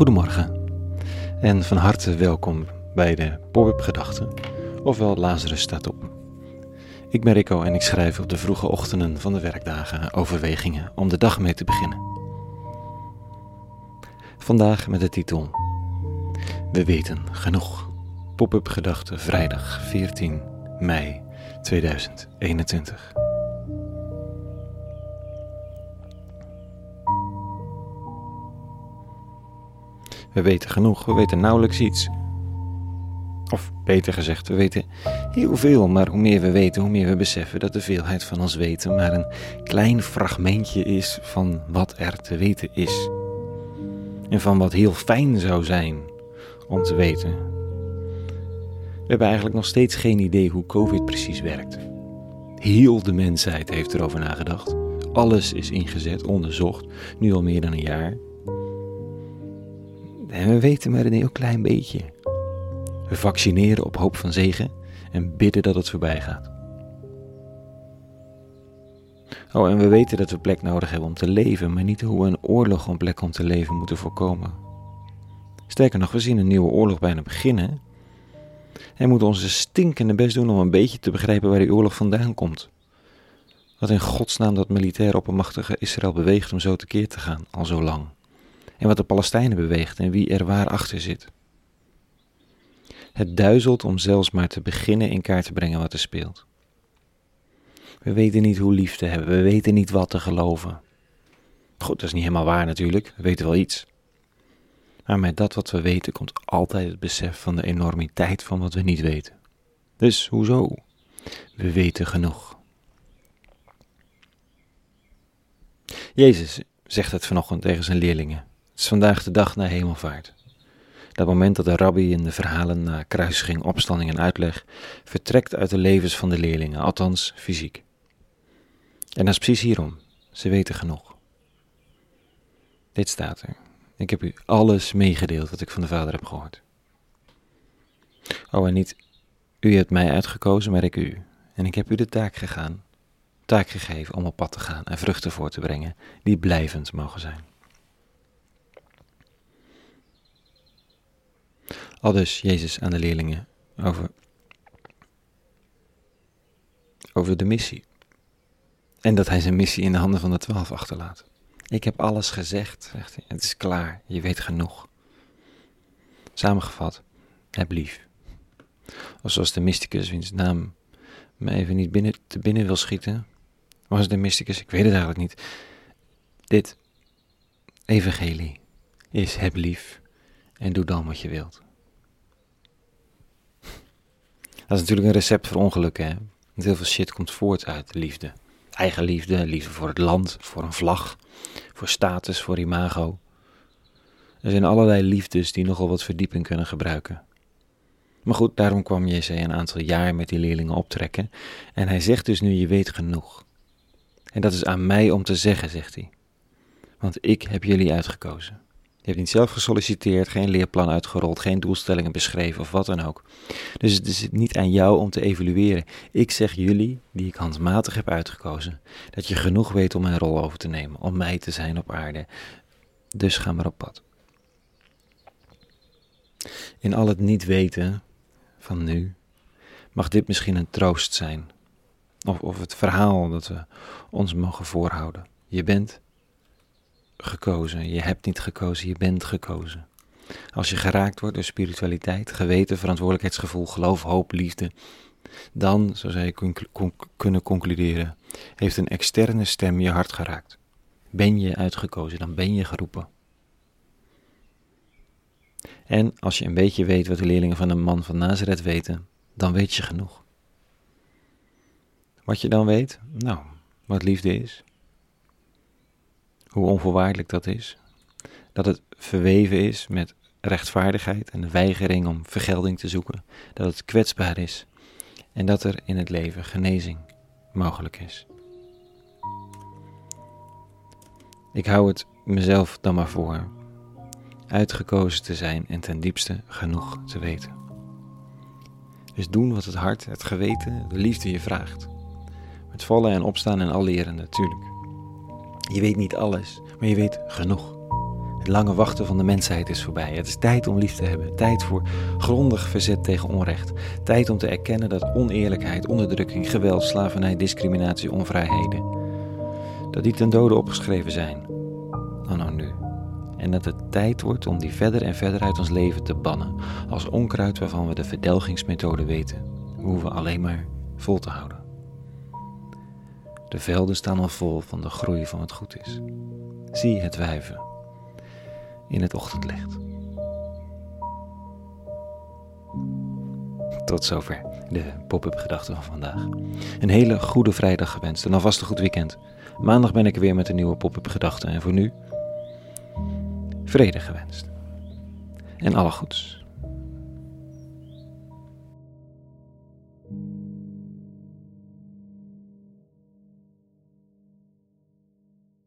Goedemorgen en van harte welkom bij de Pop-up Gedachten, ofwel Lazarus staat op. Ik ben Rico en ik schrijf op de vroege ochtenden van de werkdagen overwegingen om de dag mee te beginnen. Vandaag met de titel We weten genoeg. Pop-up Gedachten vrijdag 14 mei 2021. We weten genoeg, we weten nauwelijks iets. Of beter gezegd, we weten heel veel, maar hoe meer we weten, hoe meer we beseffen dat de veelheid van ons weten maar een klein fragmentje is van wat er te weten is. En van wat heel fijn zou zijn om te weten. We hebben eigenlijk nog steeds geen idee hoe COVID precies werkt. Heel de mensheid heeft erover nagedacht. Alles is ingezet, onderzocht, nu al meer dan een jaar. En we weten maar een heel klein beetje. We vaccineren op hoop van zegen en bidden dat het voorbij gaat. Oh, en we weten dat we plek nodig hebben om te leven, maar niet hoe we een oorlog om plek om te leven moeten voorkomen. Sterker nog, we zien een nieuwe oorlog bijna beginnen. En moeten onze stinkende best doen om een beetje te begrijpen waar die oorlog vandaan komt. Wat in godsnaam dat militair oppermachtige Israël beweegt om zo tekeer te gaan, al zo lang en wat de Palestijnen beweegt en wie er waar achter zit. Het duizelt om zelfs maar te beginnen in kaart te brengen wat er speelt. We weten niet hoe lief te hebben, we weten niet wat te geloven. Goed, dat is niet helemaal waar natuurlijk, we weten wel iets. Maar met dat wat we weten komt altijd het besef van de enormiteit van wat we niet weten. Dus hoezo? We weten genoeg. Jezus zegt het vanochtend tegen zijn leerlingen. Is vandaag de dag na hemelvaart. Dat moment dat de rabbi in de verhalen na kruisiging, opstanding en uitleg vertrekt uit de levens van de leerlingen, althans fysiek. En dat is precies hierom. Ze weten genoeg. Dit staat er. Ik heb u alles meegedeeld wat ik van de Vader heb gehoord. Oh, en niet u hebt mij uitgekozen, maar ik u. En ik heb u de taak gegaan, taak gegeven om op pad te gaan en vruchten voor te brengen die blijvend mogen zijn. Al dus Jezus aan de leerlingen over, over de missie. En dat hij zijn missie in de handen van de twaalf achterlaat. Ik heb alles gezegd, zegt hij. Het is klaar, je weet genoeg. Samengevat, heb lief. Of zoals de mysticus, wiens naam me even niet binnen, te binnen wil schieten. Was de mysticus? Ik weet het eigenlijk niet. Dit evangelie is heb lief en doe dan wat je wilt. Dat is natuurlijk een recept voor ongelukken. Hè? Want heel veel shit komt voort uit de liefde. Eigen liefde, liefde voor het land, voor een vlag, voor status, voor imago. Er zijn allerlei liefdes die nogal wat verdieping kunnen gebruiken. Maar goed, daarom kwam JC een aantal jaar met die leerlingen optrekken. En hij zegt dus nu, je weet genoeg. En dat is aan mij om te zeggen, zegt hij. Want ik heb jullie uitgekozen. Je hebt niet zelf gesolliciteerd, geen leerplan uitgerold, geen doelstellingen beschreven of wat dan ook. Dus het is niet aan jou om te evalueren. Ik zeg jullie, die ik handmatig heb uitgekozen, dat je genoeg weet om mijn rol over te nemen, om mij te zijn op aarde. Dus ga maar op pad. In al het niet weten van nu, mag dit misschien een troost zijn. Of, of het verhaal dat we ons mogen voorhouden. Je bent gekozen. Je hebt niet gekozen, je bent gekozen. Als je geraakt wordt door spiritualiteit, geweten, verantwoordelijkheidsgevoel, geloof, hoop, liefde, dan, zo zou je kunnen concluderen, heeft een externe stem je hart geraakt. Ben je uitgekozen, dan ben je geroepen. En als je een beetje weet wat de leerlingen van een man van Nazareth weten, dan weet je genoeg. Wat je dan weet? Nou, wat liefde is, hoe onvoorwaardelijk dat is. Dat het verweven is met rechtvaardigheid en de weigering om vergelding te zoeken. Dat het kwetsbaar is en dat er in het leven genezing mogelijk is. Ik hou het mezelf dan maar voor uitgekozen te zijn en ten diepste genoeg te weten. Dus doen wat het hart, het geweten, de liefde je vraagt. Met vallen en opstaan en al leren natuurlijk. Je weet niet alles, maar je weet genoeg. Het lange wachten van de mensheid is voorbij. Het is tijd om lief te hebben. Tijd voor grondig verzet tegen onrecht. Tijd om te erkennen dat oneerlijkheid, onderdrukking, geweld, slavernij, discriminatie, onvrijheden. Dat die ten dode opgeschreven zijn. Oh nou nu. En dat het tijd wordt om die verder en verder uit ons leven te bannen. Als onkruid waarvan we de verdelgingsmethode weten. We alleen maar vol te houden. De velden staan al vol van de groei van wat goed is. Zie het wijven in het ochtendlicht. Tot zover de pop-up gedachten van vandaag. Een hele goede vrijdag gewenst en alvast een goed weekend. Maandag ben ik weer met een nieuwe pop-up gedachten en voor nu vrede gewenst. En alle goeds.